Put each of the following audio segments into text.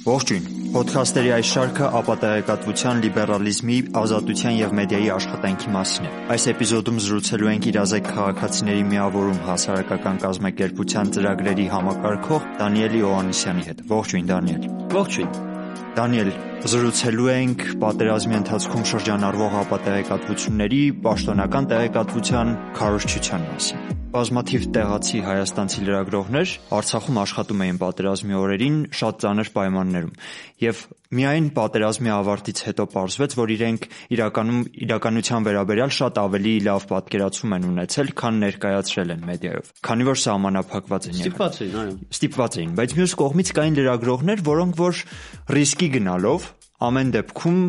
Ողջույն։ Պոդքասթերի այս շարքը ապատեղեկատվության, լիբերալիզմի, ազատության եւ մեդիայի աշխատանքի մասին է։ Այս էպիզոդում զրուցելու ենք իրազեկ քաղաքացիների միավորում հասարակական կազմակերպության ծրագրերի համակարգող Դանիելի Օհաննիսյանի հետ։ Ողջույն, Դանիել։ Ողջույն։ Դանիել, զրուցելու ենք պատերազմի ընթացքում շրջանառվող ապատեղեկատվությունների, պաշտոնական տեղեկատվության քարոզչության մասին։ Բազմաթիվ տեղացի հայաստանցի լրագրողներ Արցախում աշխատում էին պատերազմի օրերին շատ ծանր պայմաններում եւ միայն պատերազմի ավարտից հետո պարզվեց, որ իրենք իրականում իրականության վերաբերյալ շատ ավելի լավ պատկերացում են ունեցել, քան ներկայացրել են մեդիայով։ Քանի որ սահմանափակված են եղել։ Ստիպված էին, այո։ Ստիպված էին, բայց մյուս կողմից կային լրագրողներ, որոնք որ ռիսկի գնալով ամեն դեպքում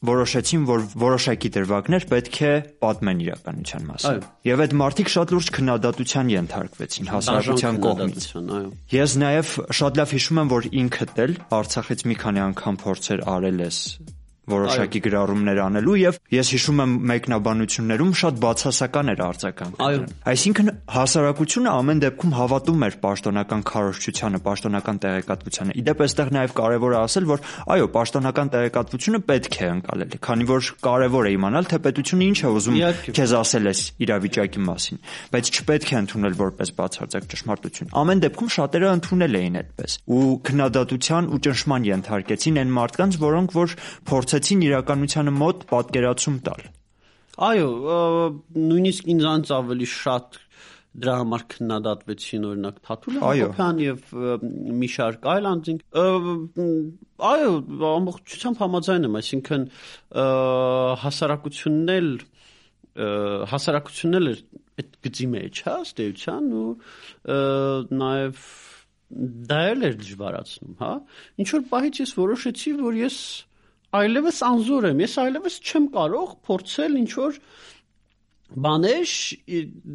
որոշեցին, որ որոշակի դրվագներ պետք է պատմեն իրականության մասին։ Եվ այդ մարդիկ շատ լուրջ քննադատության ենթարկվեցին հասարակության կողմից։ Ես նաև շատ լավ հիշում եմ, որ ինքդ էլ Արցախից մի քանի անգամ փորձեր արել ես որոշակի գրառումներ անելու եւ ես հիշում եմ մեկնաբանություններում շատ բացասական էր արձագանքը։ Այո։ Այսինքն հասարակությունը ամեն դեպքում հավատում էր պաշտոնական քարոշչությանը, պաշտոնական տեղեկատվությանը։ Իդեպ այստեղ նաեւ կարեւոր է ասել, որ այո, պաշտոնական տեղեկատվությունը պետք է ընկալել, քանի որ կարեւոր է իմանալ, թե պետությունը ինչ է ուզում քեզ ասել այս իրավիճակի մասին, բայց չպետք է ընդունել որպես բացարձակ ճշմարտություն։ Ամեն դեպքում շատերը ընդունել էին այդպես ու քննադատության ու ճնշման ենթարկեցին այն մարդկանց, որոնք որ փորձ փորձեցին իրականությանը մոտ պատկերացում տալ։ Այո, նույնիսկ ինձանց ավելի շատ դրա համար քննադատվեցին օրինակ Թաթուլ Հակոբյան եւ մի շարք այլ անձինք այո ամբողջությամբ համաձայն եմ այսինքն հասարակությունն էլ հասարակությունն էլ այդ գծի մեջ հա ստեյության ու նաեւ դա էլ էր դժվարացնում հա ինչ որ պահից ես որոշեցի որ ես այլևս անզոր եմ։ Ես այլևս չեմ կարող փորձել ինչ որ բաներ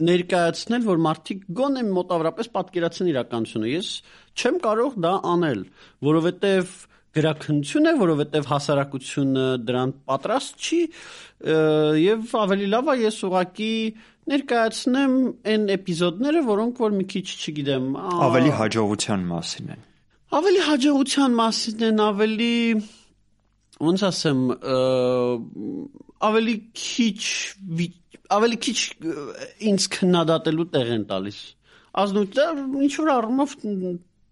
ներկայացնել, որ մարդիկ գոնե մոտավորապես պատկերացնեն իրականությունը։ Ես չեմ կարող դա անել, որովհետև գրաքննություն է, որովհետև հասարակությունը դրան պատրաստ չի եւ ավելի լավ է ես ուղակի ներկայացնեմ այն էպիզոդները, որոնք որ մի քիչ չգիտեմ, ավելի հաջողության մասին են։ Ավելի հաջողության մասին են, ավելի ոնց ասեմ, ավելի քիչ ավելի քիչ ինձ քննադատելու տեղ են տալիս։ Ազնուտ ինչ որ առումով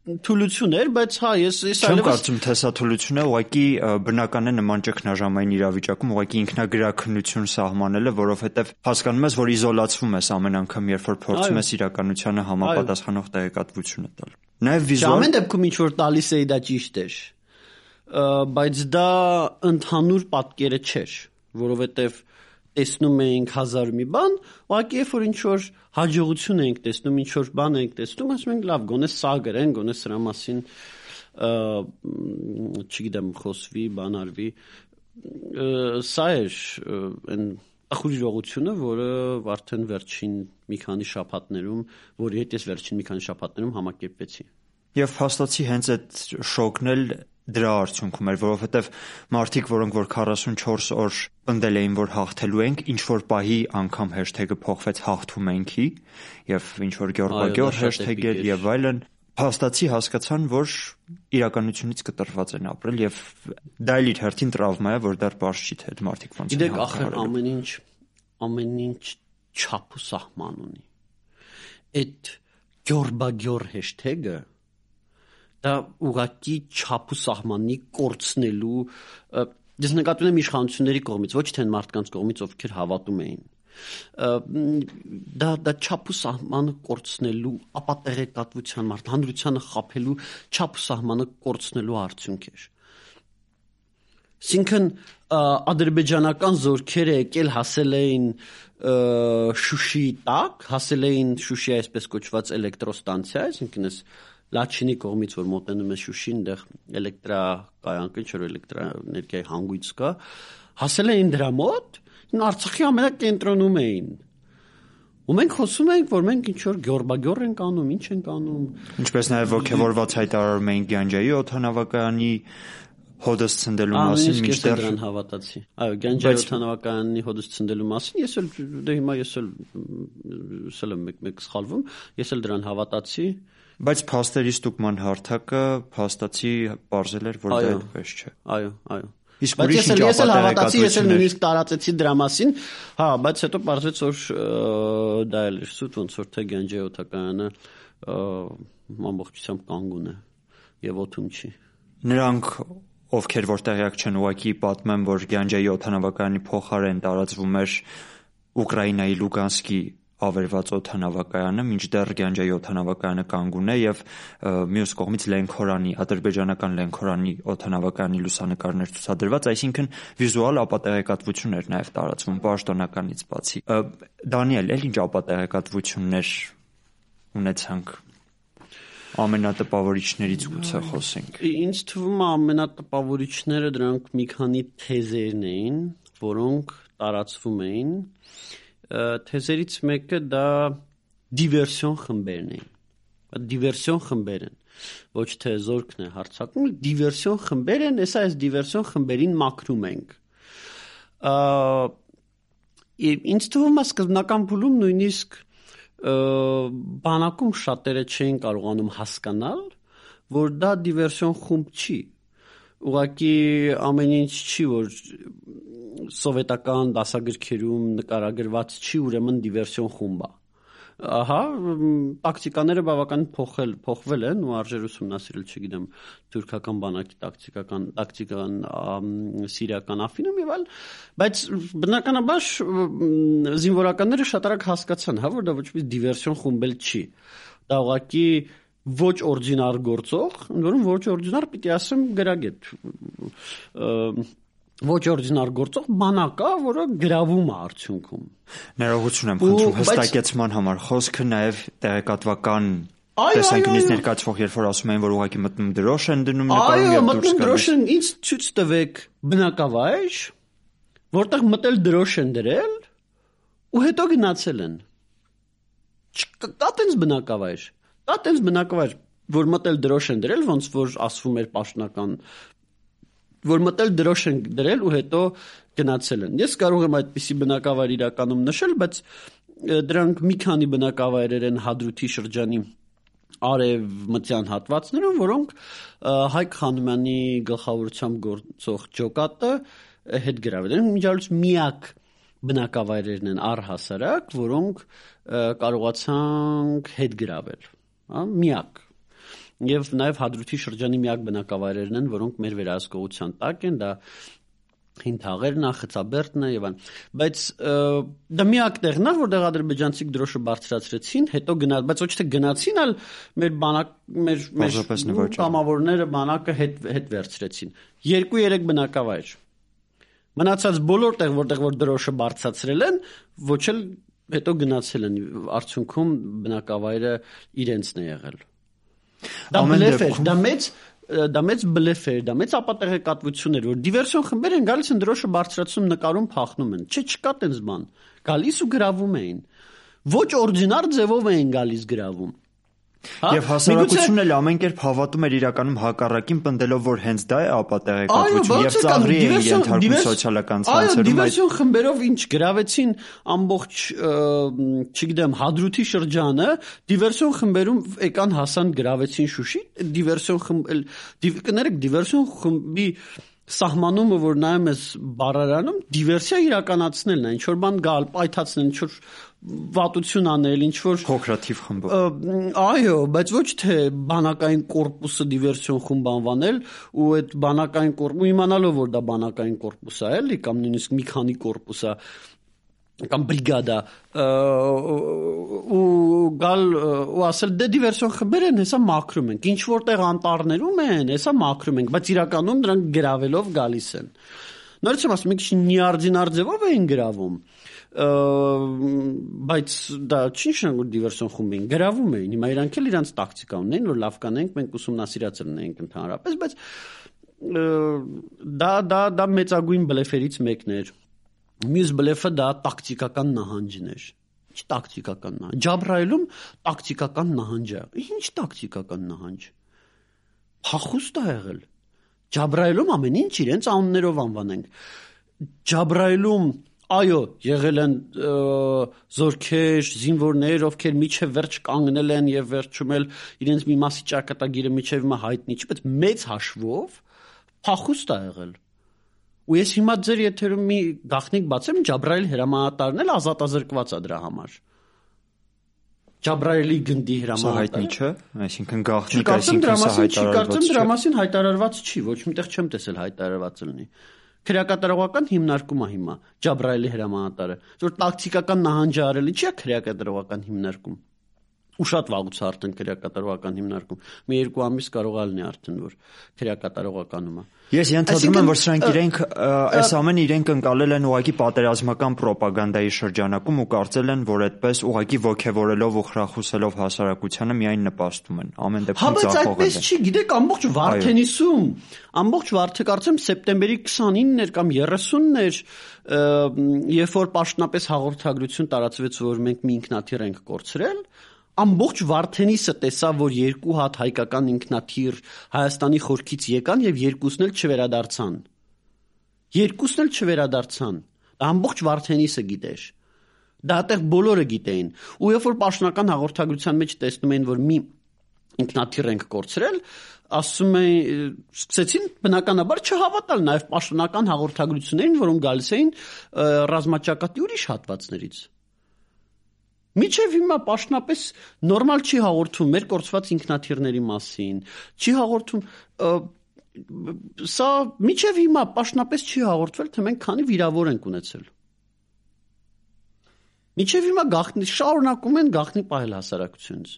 թուլություն էր, բայց հա, ես ես այլևս Չեմ կարծում, թե սա թուլություն է, ուղղակի բնական է նման ճգնաժամային իրավիճակում ուղղակի ինքնագրաքննություն սահմանելը, որովհետև հասկանում ես, որ իզոլացվում ես ամեն անգամ, երբ որ փորձում ես իրականությանը համապատասխանող տեղեկատվությունը տալ։ Նաև վիզուալ Ամեն դեպքում ինչ որ տալիս էի դա ճիշտ էր բայց դա ընդհանուր պատկերը չէր, որովհետև տեսնում էինք հազար մի բան, ուղղակի երբ որ ինչ որ հաջողություն էինք տեսնում, ինչ որ բան էինք տեսնում, ասում ենք լավ, գոնե սա գրեն, գոնե սրա մասին չգիտեմ, խոսվի, բանարվի։ Սա էր այն ախորժողությունը, որը արդեն վերջին մի քանի շաբաթներում, որի հետ ես վերջին մի քանի շաբաթներում համակերպվեցի։ Եվ փաստացի հենց այդ շոկն էլ դրա արդյունքում էր, որովհետև մարդիկ, որոնք որ 44 օր պնդել էին, որ հաղթելու ենք, ինչ որ պահի անգամ հեշթեգը փոխվեց հաղթում ենքի եւ ինչ որ գյորգագյոր հեշթեգեր եւ այլն, փաստացի հասկացան, որ իրականությունից կտրված են ապրել եւ դա էլ իր հերթին տրավմա է, որ դեռ բարձ չի թե այդ մարդիկ ոնց են։ Գիտեք, ախր ամեն ինչ ամեն ինչ չափ ու սահման ունի։ Այդ գյորբագյոր հեշթեգը դա ուղակի չափ ու սահմանի կորցնելու ես նկատում եմ իշխանությունների կողմից, ոչ թե մարդկանց կողմից, ովքեր հավատում էին դա դա չափ ու սահմանը կորցնելու ապատեղեկատվության մարդ հանրությանը խափելու չափ ու սահմանը կորցնելու արդյունք էր Սինքն ադրբեջանական զորքերը եկել հասել էին Շուշի տակ, հասել էին Շուշի այսպես կոչված էլեկտրոստանցիա, այսինքն այս Լաչինի կողմից որ մոտենում է Շուշին, այնտեղ էլեկտրակայան կը չէ, էլեկտրաէներգիայի հանգույց կա, հասել էին դրա մոտ, Արցախի ամենակենտրոնում էին։ Ու մենք խոսում ենք, որ մենք ինչ որ գյորբագյոր ենք անում, ինչ ենք անում։ Ինչպես նաև ողջավորված հայտարարում էին Գյանջայի օթանավակայանի հոդս ցնդելու մասին մինչդեռ դրան հավատացի։ Այո, Գանջայի օթանավակայանի հոդս ցնդելու մասին ես էլ դե հիմա ես էլ սել եմ մեկ-մեկ սխալվում, ես էլ դրան հավատացի։ Բայց փաստերի ստուգման հարթակը փաստացի ողջել էր, որ դա այդպես չէ։ Այո, այո։ Իսկ ուրիշ ինչ ես էլ հավատացի, ես էլ նույնիսկ տարածեցի դրա մասին, հա, բայց հետո բարձրաց որ դա էլ էր սուտ ոնց որ թե Գանջայի օթակայանը ամբողջությամբ կանգուն է եւ օթում չի։ Նրանք ովքեր որ տեղյակ չեն ուղակի պատմեմ, որ Գյանջայի օթանավակայանի փոխարեն տարածվում էր Ուկրաինայի Լուգանսկի ավերված օթանավակայանը, մինչդեռ Գյանջայի օթանավակայանը կանգուն է եւ մյուս կողմից Լենքորանի, ադրբեջանական Լենքորանի օթանավակայանի լուսանկարներ ցուցադրված, այսինքն վիզուալ ապատեղեկատվություն էր նաեւ տարածվում պաշտոնականից բացի։ Դանիել, ել ինչ ապատեղեկատվություններ ունեցանք ամենատպավորիչներից գուցե խոսենք։ Ինչ թվում է ամենատպավորիչները դրանք մի քանի թեզերն էին, որոնք տարածվում էին։ Թեզերից մեկը դա դիվերսիոն խմբերն էին։ Դիվերսիոն խմբեր են ոչ թե զորքն է հարցակում, դիվերսիոն խմբեր են, հեսա այս դիվերսիոն խմբերին մաքրում ենք։ Ա ինձ թվում է սկզբնական փուլում նույնիսկ բանակում շատերը չէին կարողանում հասկանալ, որ դա դիվերսիոն խումբ չի։ Ուղղակի ամեն ինչ չի, որ սովետական դասագրքերում նկարագրված չի, ուրեմն դիվերսիոն խումբ է ահա տակտիկաները բավական փոխել փոխվել են ու արժեր ուսումնասիրել, չգիտեմ, թուրքական բանակի տակտիկական տակտիկական սիրիական աֆինում եւ այլ, բայց բնականաբար զինվորականները շատ արագ հասկացան, հա, որ դա ոչ մի դիվերսիոն խումբել չի։ Դա ուղղակի ոչ օրիգինալ գործող, ընդ որում ոչ օրիգինալ պիտի ասեմ գրագետ ոչ օրիգինալ գործող բանակ է, որը գրավում է արդյունքում։ Ներողություն եմ խնդրում հստակեցման համար։ Խոսքը նաև տեղեկատվական տեսանկյունից ներկայացվող, երբ որ ասում են, որ ուղղակի մտնում դրոշ են դնում նկարում եւ դուրս գալիս։ Այո, մտնում դրոշ են, ինձ ցույց տվեք բնակավայր, որտեղ մտել դրոշ են դրել ու հետո գնացել են։ Չկա տենց բնակավայր։ Դա տենց բնակավայր, որ մտել դրոշ են դրել, ոնց որ ասվում էր պաշտոնական որ մտել դրոշ են դրել ու հետո գնացել են։ Ես կարող եմ այդպիսի բնակավայր իրականում նշել, բայց դրանք մի քանի բնակավայրեր են Հադրութի շրջանի արևմտյան հատվածներում, որոնք Հայկ Խանոմյանի գլխավորությամբ գործող ջոկատը հետ գրավել են։ Միջալուց միակ բնակավայրերն են առհասարակ, որոնք կարողացանք հետ գրավել։ միակ եւ նաեւ Հադրութի շրջանի միակ բնակավայրերն են, որոնք մեր վերահսկողության տակ են, դա Հինթաղերն է, Խծաբերդն է եւ այլն։ Բայց դա միակ տեղն է, որտեղ ադրբեջանցիք դրոշը բարձրացրեցին, հետո գնաց, բայց ոչ թե գնացին, այլ մեր բանակ մեր մեր կամավորները բանակը հետ հետ վերցրեցին։ 2-3 բնակավայր։ Մնացած բոլոր տեղ, որտեղ որ դրոշը բարձրացրել են, ոչ էլ հետո գնացել են արդյունքում բնակավայրը իրենցն է եղել։ Դա բլեֆ էր, դա մեծ դա մեծ բլեֆ էր, դա մեծ ապատեղեկատվություն էր, որ դիվերսիոն խմբեր են գալիս են դրոշը բարձրացնում, նկարում, փախնում են։ Չէ, չկա տենց բան։ Գալիս ու գրավում էին։ Ոչ օրիգինալ ձևով էին գալիս գրավում։? Եվ հասարակությունն էլ ամեն կերպ հավատում էր իրականում հակառակին, պնդելով որ հենց դա է ապատեղեկատվություն եւ ծաղրի է ենթարկում սոցիալական ցանցերում։ Այո, դիվերսիոն խմբերով ինչ գրավեցին ամբողջ, չգիտեմ, Հադրութի շրջանը, դիվերսիոն խմբերում եկան հասան գրավեցին Շուշի, դիվերսիոն խմբ կներեք դիվերսիոն խմբի սահմանումը որ նայում ես բառարանում դիվերսիա իրականացնելն է ինչ որ բան գալ պայթացնել ինչ որ վատություն անել, ինչ որ փոքրաթիվ խմբով։ Այո, բայց ոչ թե բանակային կորպուսը դիվերսիոն խումբ անվանել ու այդ բանակային կորպուսը իմանալով որ դա բանակային կորպուս է, էլի կամ նույնիսկ մի քանի կորպուս է կամ բրիգադա ու գալ ու ասել դե դիվերսիոն խմբեր են, հեսա մաքրում ենք։ Ինչ որտեղ անտառներում են, հեսա մաքրում ենք, բայց իրականում դրանք գրավելով գալիս են։ Նորից եմ ասում, մի քիչ նիարդինար ձևով էին գրավում բայց դա չի նշանակում դիվերսիոն խումբին գրավում էին հիմա իրանք էլ իրանց տակտիկա ունեն որ լավ կանենք մենք ուսումնասիրացել ունենք ընդհանրապես բայց դա դա դա մեծագույն բլեֆերից մեկն էր մյուս բլեֆը դա տակտիկական նահանջն էր Ինչ տակտիկական նահանջ։ Ջաբրայելում տակտիկական նահանջ է։ Ինչ տակտիկական նահանջ։ Փախուստ է եղել։ Ջաբրայելում ամեն ինչ իրենց անուններով անվանենք։ Ջաբրայելում այո, եղել են զորքեր, զինվորներ, ովքեր միջև վերջ կանգնել են եւ վերջում էլ իրենց մի մասի ճակատագիրը միջև հիմա հայտնի չի, բայց մեծ հաշվով փախուստ ա եղել։ Ու ես հիմա ձեր եթերում մի գախնիկ բացեմ, Ջաբրայել հրամանատարն էլ ազատազրկված է դրա համար։ Ջաբրայելի գնդի հրամանատարը։ Սա հայտնի չէ, այսինքն գախնիկ, այսինքն սա հայտարարված չի։ Դրա մասին հայտարարված չի, ոչ միտեղ չեմ տեսել հայտարարված լինի։ Քրեակատարողական հիմնարկում է հիմա Ջաբրայելի հրամանատարը։ Որ տակտիկական նահանջարելի չի քրեակատարողական հիմնարկում ու շատ վաղուց արդեն քրեակատարողական հիմնարկում մի երկու ամիս կարող է լինի արդեն որ քրեակատարողականում է Ես ենթադրում եմ որ սրանք իրենք այս ամենը իրենք ընկալել են ուղակի պատերազմական ռոպագանդայի շրջանակում ու կարծել են որ այդպես ուղակի ողքեվորելով ու խրախուսելով հասարակությանը միայն նպաստում են ամեն դեպքում ծախողել են Հա բայց այդպես չի գիտեք ամբողջ Վարդենիսում ամբողջ Վարդը կարծեմ սեպտեմբերի 29-ն էր կամ 30-ն էր երբ որ պաշտոնապես հաղորդագրություն տարածվեց որ մենք մի ինքնաթիռ ենք կորցրել ամբողջ Վարդենիսը տեսավ, որ երկու հատ հայկական ինքնաթիռ Հայաստանի խորքից եկան եւ երկուսն էլ չվերադարձան։ Երկուսն էլ չվերադարձան։ Ամբողջ Վարդենիսը գիտեր։ Դա այդտեղ բոլորը գիտեին։ Ու երբ որ պաշտոնական հաղորդագրության մեջ տեսնում էին, որ մի ինքնաթիռ ենք կորցրել, ասում են սկսեցին բնականաբար չհավատալ նաև պաշտոնական հաղորդագրություններին, որոնք գալիս էին ռազմաճակատի ուրիշ հատվածներից։ Միջև հիմա պաշտոնապես նորմալ չի հաղորդում մեր կորցված ինքնաթիռների մասին, չի հաղորդում սա միջև հիմա պաշտոնապես չի հաղորդվել, թե մենք քանի վիրավոր ենք ունեցել։ Միջև հիմա գախնի շարունակում են գախնի պահել հասարակությունից։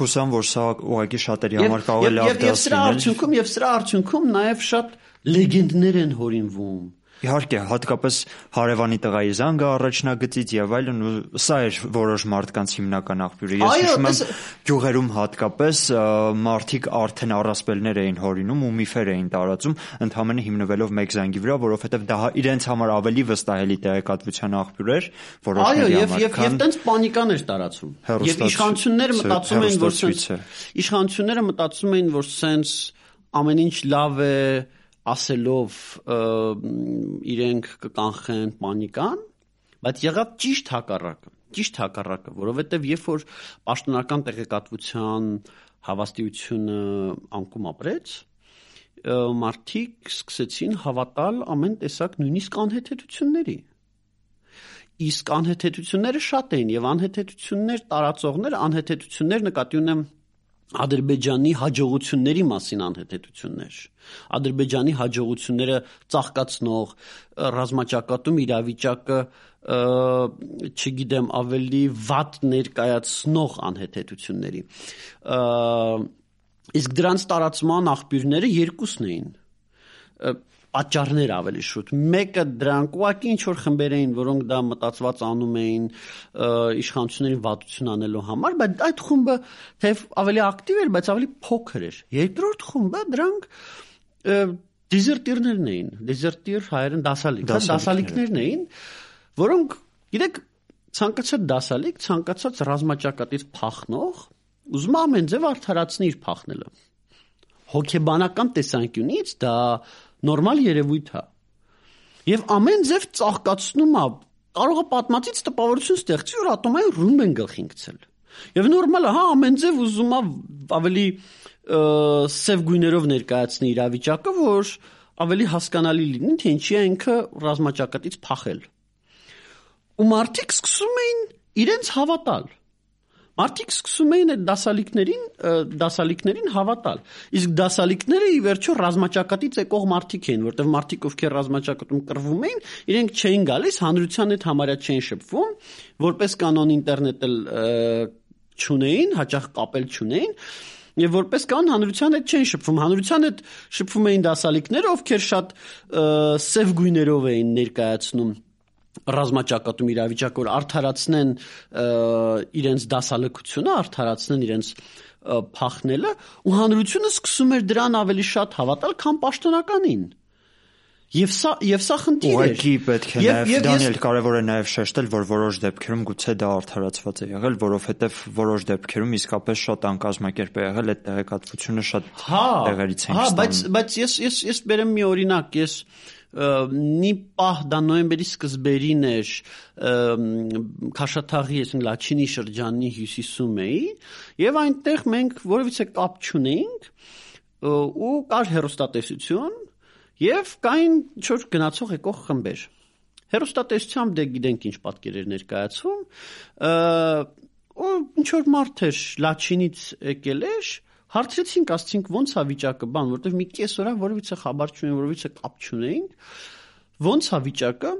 Հուսամ որ սա ուղղակի շատերի համար կարող է լավ դասին։ Եվ սրա արդյունքում եւ սրա արդյունքում նաեւ շատ լեգենդներ են հորինվում Իհարկե, հատկապես հարևանի տղայի զանգը առաջնագծից եւ այլն ու սա էր որոշ մարդկանց հիմնական աղբյուրը։ Ես հիշում եմ գյուղերում հատկապես մարդիկ արդեն առասպելներ էին հորինում ու միֆեր էին տարածում, ընդհանրապես հիմնվելով մեկ զանգի վրա, որովհետեւ դա իրենց համար ավելի վստահելի տեղեկատվության աղբյուր էր, որոշների համար։ Այո, եւ եւ եւ տենց պանիկան էր տարածում։ Եվ իշխանությունները մտածում էին, որ իշխանությունները մտածում էին, որ սենց ամեն ինչ լավ է, ասելով իրենք կկանխեն պանիկան, բայց եղավ ճիշտ հակառակը ճիշտ հակառակը, որովհետև երբ որ պաշտոնական տեղեկատվության հավաստիությունը անկում ապրեց, մարդիկ սկսեցին հավատալ ամեն տեսակ նույնիսկ անհեթեթությունների։ Իսկ անհեթեթությունները շատ էին եւ անհեթեթություններ տարածողներ, անհեթեթություններ նկատի ունեմ Ադրբեջանի հաջողությունների մասին անհետեցություններ։ Ադրբեջանի հաջողությունները ծաղկացնող ռազմաճակատում իրավիճակը չգիտեմ ավելի վատ ներկայացնող անհետեցությունների։ Իսկ դրանց տարածման աղբյուրները երկուսն էին պատճառներ ավելի շուտ։ Մեկը դրանք ուղղակի ինչ որ խմբեր էին, որոնք դա մտածված անում էին իշխանությունների վատություն անելու համար, բայց այդ խումբը թեև ավելի ակտիվ էր, բայց ավելի փոքր էր։ Երկրորդ խումբը դրանք դիզերտիրներն էին։ Դիզերտիր հայերեն դասալիկ, դասալիկներն էին, որոնք գիտեք ցանկացած դասալիկ, ցանկացած ռազմաճակատից փախնող ուզում ամեն ձև արդարացնի իր փախնելը հոգեբանական տեսանկյունից դա նորմալ երևույթ է։ Եվ ամեն ձև ծաղկացնում է, կարող է պատմածից տպավորություն ստեղծի, որ ատոմային ռումբ են գլխին գցել։ Եվ նորմալ է, հա, ամեն ձև ուզում է ավելի սև գույներով ներկայացնի իրավիճակը, որ ավելի հասկանալի լինի, թե ինչի է ինքը ռազմաճակատից փախել։ Ու մարդիկ սկսում էին իրենց հավատալ Մարդիկ սկսում էին այդ դասալիկներին, դասալիկներին հավատալ։ Իսկ դասալիկները ի վերջո ռազմաճակատից եկող մարդիկ էին, որտեղ մարդիկ ովքեր ռազմաճակատում կռվում էին, իրենք չէին գալիս, հանրության հետ համարյա չէին շփվում, որպես կանոն ինտերնետ էլ չունեին, հաճախ կապել չունեին Եվ որպես կան հանրության հետ չեն շփվում, հանրության հետ շփվում էին դասալիկները, ովքեր շատ սև գույներով էին ներկայացնում ռազմաճակատում իրավիճակ որ արդարացնեն իրենց դասալքությունը, արդարացնեն իրենց փախնելը ու հանրությունը սկսում էր դրան ավելի շատ հավատալ, քան պաշտոնականին։ Եվ սա եւ սա խնդիր է։ Ուղղակի պետք է նաեւ Դանիել կարևոր է նաեւ շեշտել, որ որոշ դեպքերում գուցե դա արդարացված է եղել, որովհետեւ որոշ դեպքերում իսկապես շատ անկազմակերպ է եղել այդ տեղեկատվությունը շատ հա, տեղերից են Հա, բայց բայց ես ես ես բերեմ մի օրինակ, ես նի պահ դա նոյեմբերի սկզբերին էր Քաշաթաղի, այսինքն Լաչինի շրջանի հյուսիսում էի, եւ այնտեղ մենք որևիցե կապ չունեինք ու կար հերոստատեսություն եւ կային ինչ-որ գնացող եկող խմբեր։ Հերոստատեսությամբ դե գիտենք ինչ պատկերներ ներկայացում, ու ինչ որ մարդ էր Լաչինից եկել էր, հարցրեցինք, ասցինք ո՞նց է վիճակը, բան, որովհետեւ մի կես օր որևիցե խաբար չունեին, որևիցե կապ չունեինք։ Ո՞նց է վիճակը։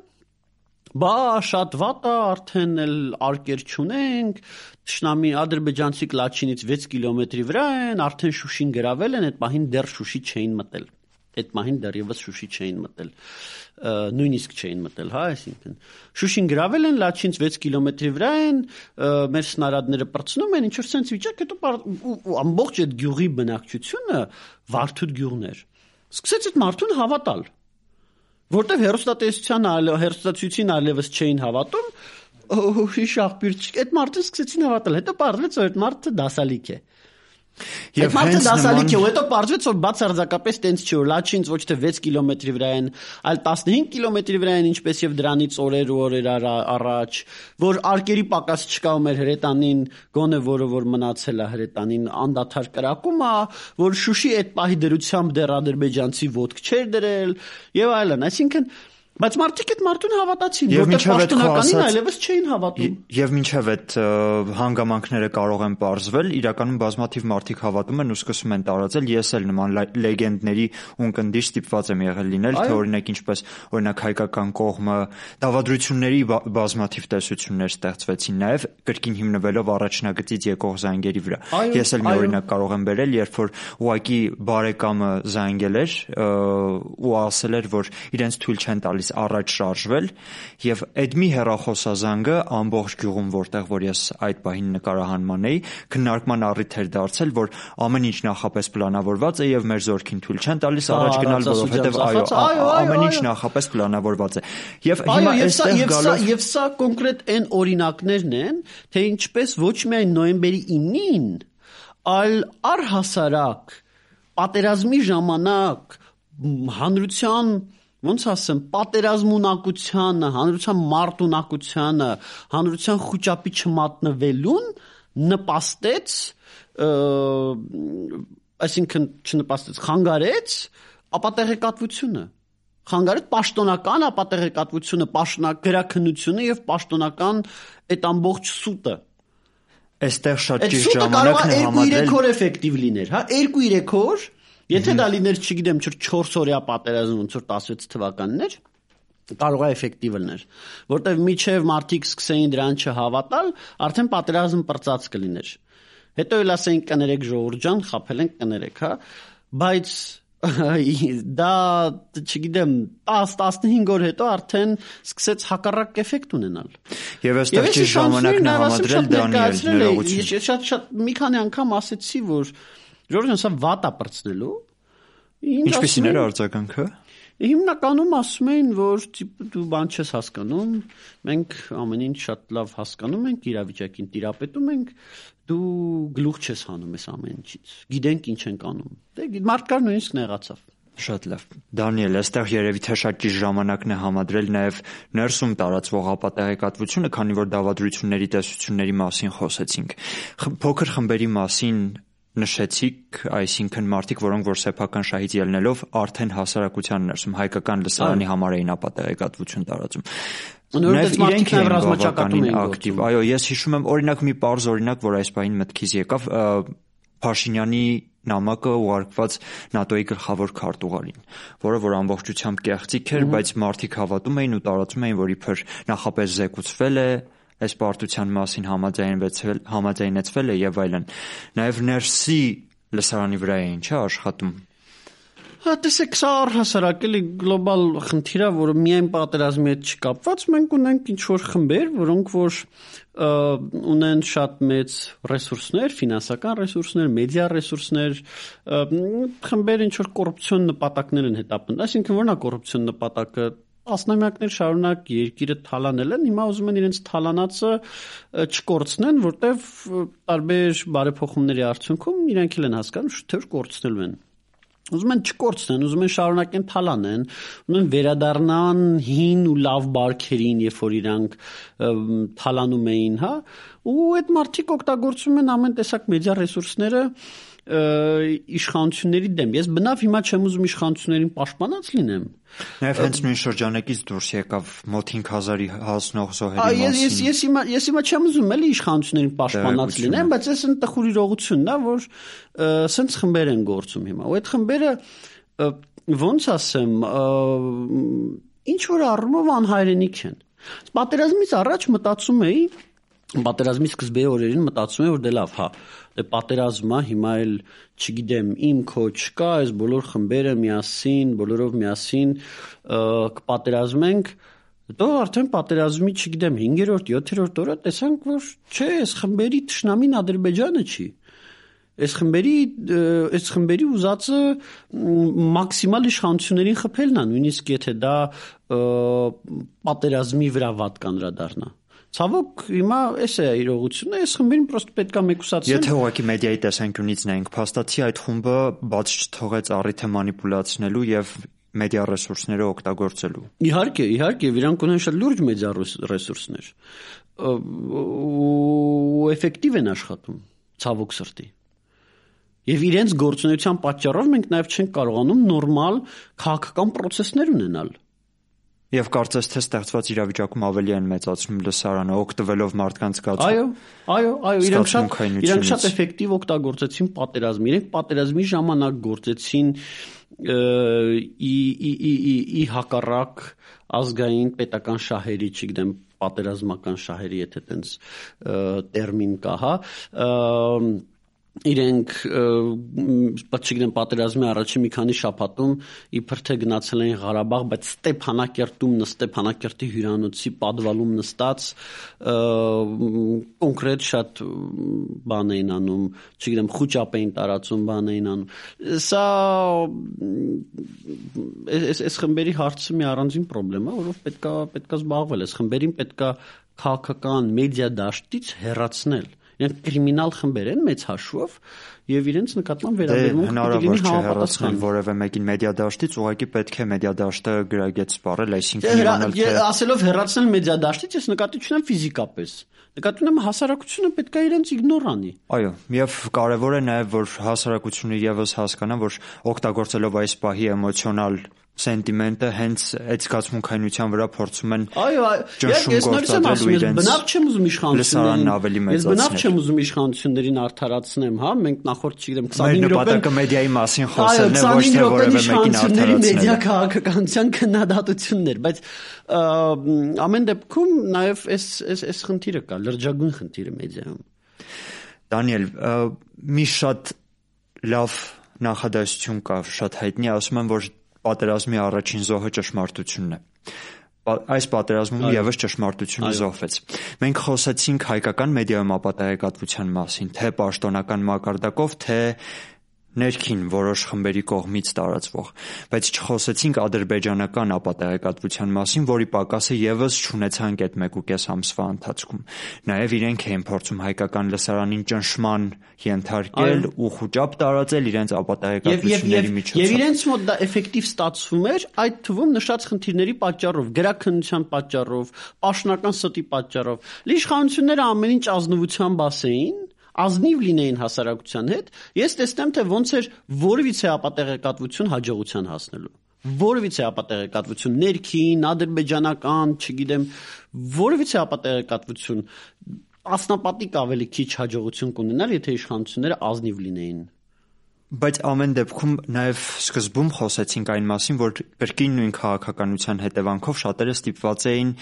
Բա շատ վատ է, արդեն էլ արկեր չունենք, Տշնամի ադրբեջանցի Լաչինից 6 կիլոմետրի վրա են, արդեն Շուշին գրավել են, այդ պահին դեռ Շուշի չէին մտել։ Այդ պահին դեռևս Շուշի չէին մտել նույնիսկ չէին մտել, հա, այսինքն Շուշին գրավել են, Լաչինից 6 կիլոմետրի վրա են, մեր սնարադները պրծնում են, ինչ որ sense վիճակ, հետո ամբողջ այդ գյուղի բնակչությունը Վարդուտ գյուղն էր։ Սկսեց այդ մարդուն հավատալ որտեվ հերոստատեսության հերոստացույցին այլևս չէին հավատում հիշ աղբյուր այդ մարդը սկսեցին հավատալ հետո բարձրեց որ այդ մարդը դասալիկ է Եվ մարդը դասալիկ է, ու հետո բարձվեց որ բացարձակապես տենց չի, որ լաչինց ոչ թե 6 կիլոմետրի վրա են, այլ 15 կիլոմետրի վրա են, ինչպես եւ դրանից օրեր ու օրեր առաջ, որ արկերի պակաս չկա ու մեր հրետանին գոնե որը որ մնացել է հրետանին անդադար կրակում է, որ Շուշի այդ պահի դրությամբ դեռ ադրբեջանցի ոդկ չէր դրել եւ այլն, այսինքն Բայց մարդիկ այդ մարդուն հավատացին, որտեղ պաշտոնականին այլևս չէին հավատում։ Եվ մինչև այդ հանգամանքները կարող են parzվել, իրականում բազմաթիվ մարդիկ հավատում են ու սկսում են տարածել։ Ես էլ նման լեգենդների ունկնդիր ստիպված եմ եղել լինել, թե օրինակ ինչպես օրինակ հայկական կողմը դավադրությունների բազմաթիվ տեսություններ ստեղծվեցին, նաև կրկին հիմնվելով առաջնագծից եկող զանգերի վրա։ Ես էլ մի օրինակ կարող եմ բերել, երբ որ ուղակի բարեկամը զանգել էր ու ասել էր, որ իրենց թույլ չեն տալիս գալիս առաջ շարժվել եւ այդ մի հերախոսազանգը ամբողջ գյուղում որտեղ որ ես այդ պահին նկարահանման էի քննարկման առիթ էր դարձել որ ամեն ինչ նախապես պլանավորված է եւ մեր զորքին թույլ չեն տալիս առաջ գնալ որովհետեւ այո ամեն ինչ նախապես պլանավորված է եւ հիմա այստեղ գալով եւ սա կոնկրետ այն օրինակներն են թե ինչպես ոչ միայն նոյեմբերի 9-ին այլ առհասարակ պատերազմի ժամանակ հանրության ոնց ասեմ, պատերազմունակությանը, հանրության մարտունակությանը, հանրության խոճապի չմատնվելուն նպաստեց այսինքն չնպաստեց, խանգարեց ապատեղեկատվությունը խանգարեց պաշտոնական ապատեղեկատվությունը, պաշտոնական գրաքննությունը եւ պաշտոնական այդ ամբողջ սուտը։ Այստեղ շատ ճիշտ ժամանակն է համադրել 2-3 օր էֆեկտիվ լիներ, հա, 2-3 օր Եթե դա լիներ, չգիտեմ, 4 օրյա պատերազմ ոնց որ 16 թվականներ, կարող է էֆեկտիվ լիներ, որտեվ միջև մարտիկ սկսեին դրան չհավատալ, արդեն պատերազմ պրծած կլիներ։ Հետո էլ ասենք կներեք ժողովուրդ ջան, խափել ենք կներեք, հա, բայց դա չգիտեմ 10-15 օր հետո արդեն սկսեց հակառակ էֆեկտ ունենալ։ Եվ այստեղ չի ժամանակն համադրել Դանիել ներողություն։ Ես շատ շատ մի քանի անգամ ասեցի, որ Ժորժան սա վատա պրծնելու։ Ինչպեսին էր արձագանքը։ Հիմնականում ասում էին, որ դու բան չես հասկանում, մենք ամեն ինչ շատ լավ հասկանում ենք, իրավիճակին տիրապետում ենք, դու գլուխ չես հանում այս ամեն ինչից։ Գիտենք ինչ ենք անում։ Դե մարդկար նույնիսկ նեղացավ։ Շատ լավ։ Դանիել, այստեղ երևի թե շատ ճիշտ ժամանակն է համադրել նաև ներսում տարածվող ապատեղեկատվությունը, քանի որ դավադրությունների տեսությունների մասին խոսեցինք։ Փոքր խմբերի մասին նշեցիք, այսինքն մարդիկ, որոնք որ սեփական շահից ելնելով արդեն հասարակության ներսում հայկական լսարանի համար էին ապատեղեկատվություն տարածում։ Նաև իրենք են ռազմաճակատում էին ակտիվ։ Այո, ես հիշում եմ օրինակ մի པարզ օրինակ, որ այս պահին մտքից եկավ, Փաշինյանի նամակը ուղարկված ՆԱՏՕ-ի գլխավոր քարտուղարին, որը որ ամբողջությամբ կեղծիք էր, բայց մարդիկ հավատում էին ու տարածում էին, որ իբր նախապես զեկուցվել է այս պարտության մասին համաձայնվեցվել համաձայնեցվել է եւ այլն։ Նաեւ ներսի լսարանի վրա էին, չէ, աշխատում։ Հա տեսեք, սա առհասարակ էլի գլոբալ խնդիր է, որը միայն պատերազմի հետ չկապված, մենք ունենք ինչ որ խմբեր, որոնք որ ունեն շատ մեծ ռեսուրսներ, ֆինանսական ռեսուրսներ, մեդիա ռեսուրսներ, խմբեր ինչ որ կոռուպցիոն նպատակներ են հետապնդում։ Այսինքն որն է կոռուպցիոն նպատակը տասնամյակներ շարունակ երկիրը թալանել են, հիմա ուզում են իրենց թալանածը չկորցնեն, որտեվ տարբեր բարեփոխումների արդյունքում իրենք էլ են հասկանում, թե որ կորցնելու են ուզում են չկորցնեն, ուզում են շարունակեն թալանեն, ուզում են վերադառնան հին ու լավ բարքերին, երբ որ իրանք թալանում էին, հա, ու այդ մարդիկ օգտագործում են ամեն տեսակ մեդիա ռեսուրսները իշխանությունների դեմ։ Ես բնավ հիմա չեմ ուզում իշխանություններին պաշտպանած լինեմ։ Նաև հենց նույն շրջանակից դուրս եկավ մոտ 5000-ի հասնող զոհերի մասին։ Ես ես ես հիմա ես հիմա չեմ ուզում էլի իշխանություններին պաշտպանած լինեմ, բայց ես ընդ տխուր իրողությունն է, որ սենց խմբեր են գործում հիմա։ Ու այդ խմբերը ոնց ասեմ, ինչ որ առումով անհայրենիք են։ Պատերազմից առաջ մտածում էի պատերազմի սկզբի օրերին մտածում եմ որ դե լավ, հա, դե պատերազմա հիմա էլ չգիտեմ, իմ քո չկա, այս բոլոր խմբերը միասին, բոլորով միասին կպատերազմենք Հետո արդեն պատերազմի, չգիտեմ, 5-րդ, 7-րդ օրը տեսանք, որ չէ, այս խմբերի ճշնամին Ադրբեջանը չի։ Այս խմբերի այս խմբերի ուզածը մաքսիմալ իշխանություններին խփելն է, նույնիսկ եթե դա պատերազմի վրա վատ կանրադառնա։ Ցավոք հիմա էս է իրողությունը, այս խմբին պրոստը պետքա մեկուսացնել։ Եթե ուղղակի մեդիայի տեսանկյունից նայենք, փաստացի այդ խումբը բաց չթողեց առիթը մանիպուլացնելու եւ մեդիա ռեսուրսները օգտագործելու։ Իհարկե, իհարկե, իրանք ունեն շատ լուրջ մեդիա ռեսուրսներ։ ու էֆեկտիվ են աշխատում, ցավոք սրտի։ Եվ իրենց գործունեության պատճառով մենք նաև չենք կարողանում նորմալ քաղաքական process-ներ ունենալ Եվ կարծես թե ստեղծված իրավիճակում ավելի են մեծացնում լսարանը, օգտվելով մարդկանց զգացում։ Այո, այո, այո, իրանք շատ իրանք շատ էֆեկտիվ օգտագործեցին պատերազմը։ Իրենք պատերազմի ժամանակ գործեցին ի ի ի ի հակառակ ազգային պետական շահերի, չգիտեմ, պատերազմական շահերի, եթե տենց տերմին կա, հա, իրենք բայց չգիտեմ պատերազմի առաջին մի քանի շաբաթում իբր թե գնացել էին Ղարաբաղ, բայց Ստեփանակերտում նստե Ստեփանակերտի հյուրանոցի падվալում նստած կոնկրետ շատ բան էին անում, չգիտեմ խոճապ էին տարածում, բան էին անում։ Սա այս այս խմբերի հարցը մի առանձին խնդրեմ է, որով պետքա պետքա զբաղվել, այս խմբերին պետքա քաղաքական մեդիա դաշտից հեռացնել։ պետք Իրենք կրիմինալ խմբեր են մեծ հաշվով եւ իրենց նկատմամբ դե, վերաբերմունքը լինի համապատասխան որևէ մեկին մեդիա դաշտից ուղղակի պետք է մեդիա դաշտը գրագետ սպառել, այսինքն իմանալ թե ասելով հեռացնել մեդիա դաշտից ես նկատի ունեմ ֆիզիկապես նկատի ունեմ հասարակությունը պետք է իրենց իգնոր անի։ Այո, եւ կարեւոր է նաեւ որ հասարակությունը եւս հասկանա, որ օգտագործելով այս պահի էմոցիոնալ սենտիմենտը հենց այդ զգացմունքայնության վրա փորձում են Այո, ես նորից եմ ասում, ես բնավ չեմ ուզում իշխանություններին Ես բնավ չեմ ուզում իշխանություններին արդարացնեմ, հա, մենք նախորդ չգիտեմ 25 րոպե նպատակը մեդիայի մասին խոսելն է, ոչ թե որևէ մեկին արդարացնել։ Մեդիա քաղաքականության քննադատություններ, բայց ամեն դեպքում նաև այս այս այս խնդիրը կա, լրջագույն խնդիրը մեդիայում։ Դանիել, մի շատ լավ նախադասություն կա, շատ հայտնի, ասում են, որ պատերազմի առաջին զոհը ճշմարտությունն է այս պատերազմում եւս ճշմարտությունը զոհվեց։ Մենք խոսեցինք հայկական մեդիայում ապատայեկատվության մասին, թե պաշտոնական մակարդակով, թե ներքին որոշ խմբերի կողմից տարածվող, բայց չխոսեցինք ադրբեջանական ապատայեկատվության մասին, որի պակասը եւս չունեցանք այդ 1.5 ամսվա ընթացքում։ Նաեւ իրենք էին փորձում հայկական լսարանին ճնշման ենթարկել ու խոճապ տարածել իրենց ապատայեկատվությունների միջոցով։ Եվ իրենց մոտ դա էֆեկտիվ ստացվում էր, այդ թվում նշած խնդիրների պատճառով, գրաքննության պատճառով, պաշտոնական ստի պատճառով։ Լիշխանությունները ամեն ինչ ազնվության բասեին ազնիվ լինեին հասարակության հետ, ես տեսնեմ թե ոնց էր որևիցե ապատեղեկատվություն հաջողության հասնելու որևիցե ապատեղեկատվություն ներքին, ադրբեջանական, չգիտեմ, որևիցե ապատեղեկատվություն ասնապատիկ ավելի քիչ հաջողություն կունենար, եթե իշխանությունները ազնիվ լինեին բայց ամեն դեպքում նաև սկզբում խոսեցինք այն մասին, որ կրկին նույն քաղաքականության հետևանքով շատերը ստիպված էին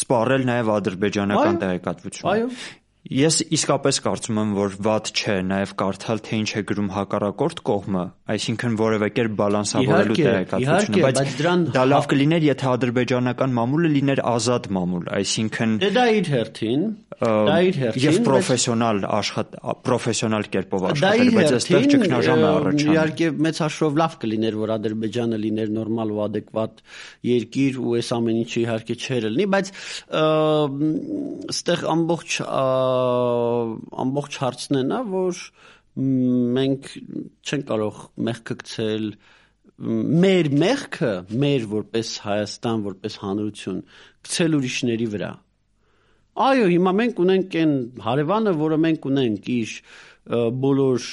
սպառել նաև ադրբեջանական տեղեկատվությունը։ Այո։ Ես իսկապես կարծում եմ, որ ված չէ նաև կարդալ թե ինչ է գրում հակառակորդ կողմը, այսինքն որևէ կերպ բալանսավորելու տեղեկատվությունը, բայց դրան դա լավ կլիներ, եթե ադրբեջանական մամուլը լիներ ազատ մամուլ, այսինքն Դե դա իր հերթին, դա իր հերթին եւ պրոֆեսիոնալ աշխատ պրոֆեսիոնալ կերպով աշխատել, բայց այստեղ ճգնաժամ է առաջանում։ Իհարկե մեծ հաշվով լավ կլիներ, որ Ադրբեջանը լիներ նորմալ ու adekvat երկիր ու այս ամեն ինչը իհարկե չէր լինի, բայց այստեղ ամբողջ ամբողջ հարցն է նա, որ մենք չենք կարող մեղքը գցել մեր մեղքը, մեր որպես Հայաստան, որպես հանրություն, գցել ուրիշների վրա։ Այո, հիմա մենք ունենք այն հարևանը, որը մենք ունենք իր բոլոր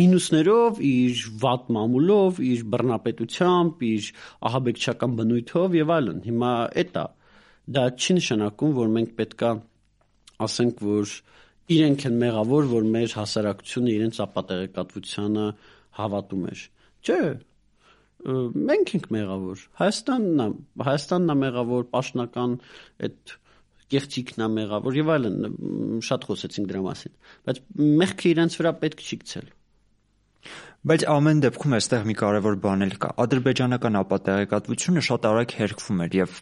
մինուսներով, իր վատ մամուլով, իր բռնապետությամբ, իր ահաբեկչական բնույթով եւ այլն։ Հիմա էտա դա չի նշանակում, որ մենք պետքա ասենք, որ իրենք են մեղավոր, որ մեր հասարակությունը իրենց ապատեղեկատվությանը հավատում էր։ Չէ, մենք ենք մեղավոր։ Հայաստանն է, Հայաստանն է մեղավոր, պաշտոնական այդ կեղծիքն է մեղավոր եւ այլն շատ խոսեցինք դրա մասին բայց մեղքը իրենց վրա պետք չի գցել Բայց ամեն դեպքում այստեղ մի կարևոր բան էլ կա։ Ադրբեջանական ապատեղեկատվությունը շատ արագ հերկվում էր եւ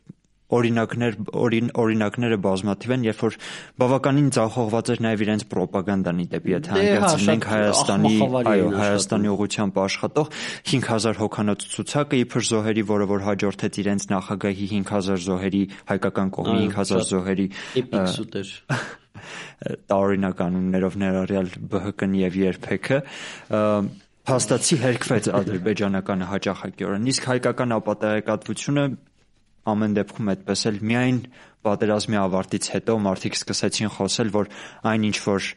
օրինակներ օրին, օրինակները բազմաթիվ են, երբ որ բավականին ցախողված էր նաև իրենց ռոպագանդանի դեպի եթե Դե, հա, հանգեցնենք Հայաստանի, այո, Հայաստանի ուղությամբ աշխատող 5000 հոկանոց ցուցակը իբր զոհերի, որը որ հաջորդեց իրենց նախագահի 5000 զոհերի հայկական կողմի Այո, 5000 շատ զոհերի էպիկ սուտ էր տարօրինակ անուններով ներառյալ ԲՀԿ-ն եւ երբեքը փաստացի հերկվեց ադրբեջանականը հաճախակիորեն իսկ հայկական ապատեղեկատվությունը ամեն դեպքում այդպես էլ միայն պատերազմի ավարտից հետո մարդիկ սկսեցին խոսել, որ այնինչ որ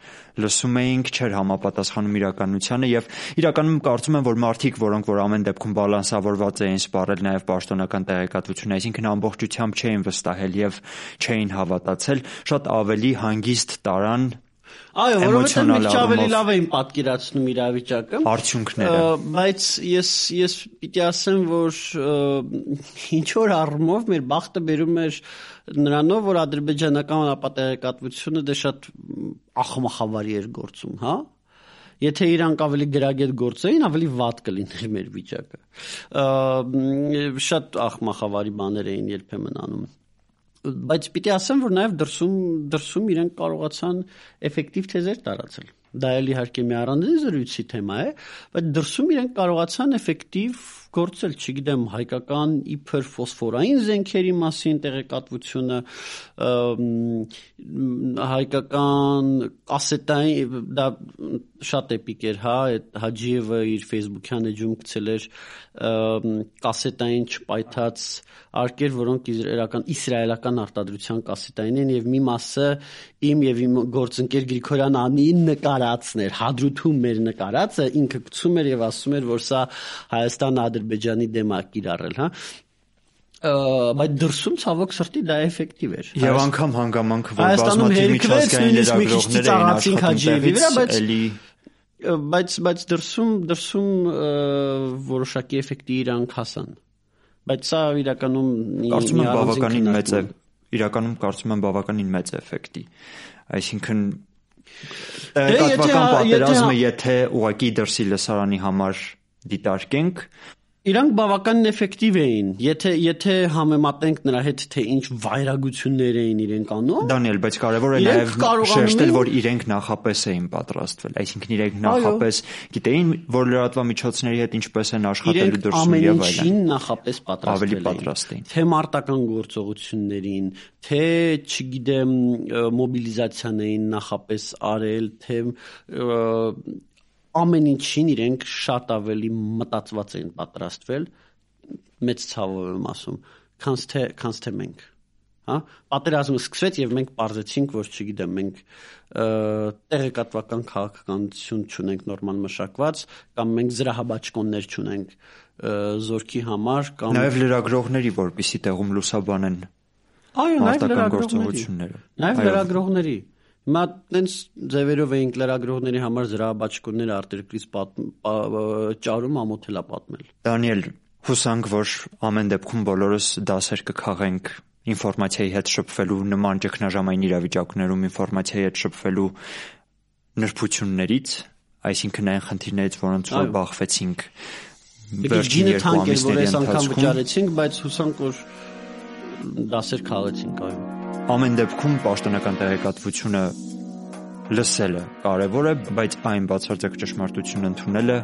լսում էինք, չէր համապատասխանում իրականությանը եւ իրականում կարծում եմ, որ մարդիկ, որոնք որ ամեն դեպքում բալանսավորված էին սպառել նաեւ պաշտոնական տեղեկատվություն, այսինքն ամբողջությամբ չէին վստահել եւ չէին հավատացել, շատ ավելի հանգիստ տարան Այո, որովհետեւ մենք ավելի լավ էին պատկերացնում իրավիճակը։ արդյունքները։ բայց ես ես պիտի ասեմ, որ ինչ որ առումով մեր բախտը բերում էր նրանով, որ ադրբեջանական ապատեղեկատվությունը դե շատ ախմախավարի էր գործում, հա։ Եթե իրանք ավելի գրագետ գործեին, ավելի վատ կլիներ մեր վիճակը։ Շատ ախմախավարի բաներ էին երբեմն անում բայց պիտի ասեմ որ նաև դրսում դրսում իրենք կարողացան էֆեկտիվ թեզեր տարածել դա էլ իհարկե մի առանձին զրույցի թեմա է բայց դրսում իրենք կարողացան էֆեկտիվ գործել, չգիտեմ, հայկական իբր ֆոսֆորային զենքերի մասին տեղեկատվությունը, հայկական կասետային դա շատ էպիկ էր, հա, այդ Հաջիևը իր Facebook-յան էջում գցել էր կասետային չպայթած արկեր, որոնք իրական իսրայելական արտադրության կասետային են եւ մի մասը իմ եւ իմ գործընկեր Գրիգորյան Անին նկարածն էր, հադրութում մեր նկարածը ինքը գցում էր եւ ասում էր, որ սա Հայաստան Ադրբեջանի դեմ է կիրառել, հա բայց դրսում ցավոք սրտի դա էֆեկտիվ էր։ Եվ անգամ հանգամանքը որ բազմաթիվ միջազգային նույնիսկ մի քիչ ծառացին կարծում եմ բավականին մեծ է իրականում կարծում եմ բավականին մեծ էֆեկտի այսինքն տեղեկատվական պատերազմը եթե ուղակի դրսի լսարանի համար դիտարկենք Իրանք բավականին էֆեկտիվ էին, եթե եթե համեմատենք նրա հետ թե ինչ վայրագություններ էին իրենք անում։ Դանիել, բայց կարևոր է Իրենք նաև շեշտել, որ իրենք նախապես էին պատրաստվել, այսինքն իրենք նախապես գիտեին, որ լրատվամիջոցների հետ ինչպես են աշխատելու Իրենք դրսում ամեն եւ այլն։ ինչին նախապես պատրաստվել Ավելի էին։ պատրաստ էին։ Թե մարտական գործողություններին, թե, չգիտեմ, մոբիլիզացիան էին նախապես արել, թե ամեն ինչին իրենք շատ ավելի մտածված էին պատրաստվել, մեծ ցավով եմ ասում, քանց թե քանց թե մենք հա պատերազմը սկսվեց եւ մենք parzեցինք որ չգիտեմ մենք տեղեկատվական քաղաքականություն չունենք նորմալ մշակված կամ մենք զրահաբաճկոններ չունենք զորքի համար կամ Նաև լրագրողների, որպիսի տեղում լուսաբանեն այո մարտական լրագրողների Այո։ լրագրողների Հիմա տենց ձևերով էինք լրագրողների համար զրահաբաճկոնները արտերկրից ճարում ամոթելա պատմել Դանիել, հուսանք, որ ամեն դեպքում բոլորս դասեր կքաղենք ինֆորմացիայի հետ շփվելու նման ճգնաժամային իրավիճակներում ինֆորմացիայի հետ շփվելու նրբություններից, այսինքն այն խնդիրներից, որոնց որ բախվեցինք վերջին երկու ամիսների ընթացքում վճարեցինք, բայց հուսանք որ դասեր քաղեցինք, այո։ Ամեն դեպքում պաշտոնական տեղեկատվությունը լսելը կարևոր է, բայց այն բացարձակ ճշմարտություն ընդունելը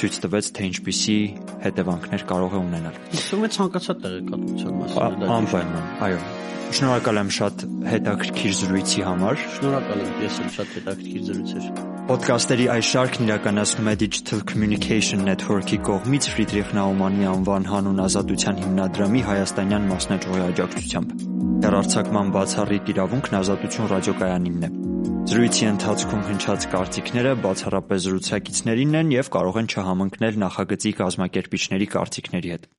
ցույց տվեց, թե ինչպիսի հետևանքներ կարող է ունենալ։ Իսկ ո՞ւմ է ցանկացած տեղեկատվության մասին դա։ Անպայման, այո։ Շնորհակալ եմ շատ հետաքրքիր զրույցի համար։ Շնորհակալ եմ, ես էլ շատ հետաքրքիր զրույց էր։ Ոդկասթերի այս շարքն իրականացնում է Digital Communication Network-ի կողմից Ֆրիդրիխ Նաումանի անվան հանուն ազատության հիմնադրամի հայաստանյան մասնաճյուղի աջակցությամբ։ Հեռարձակման բացառիկ իրավունքն ազատություն ռադիոկայանինն է։ Զրույցի ընթացքում հնչած կարծիքները բացառապես զրուցակիցներինն են եւ կարող են չհամընկնել նախագծի կազմակերպիչների կարծիքների հետ։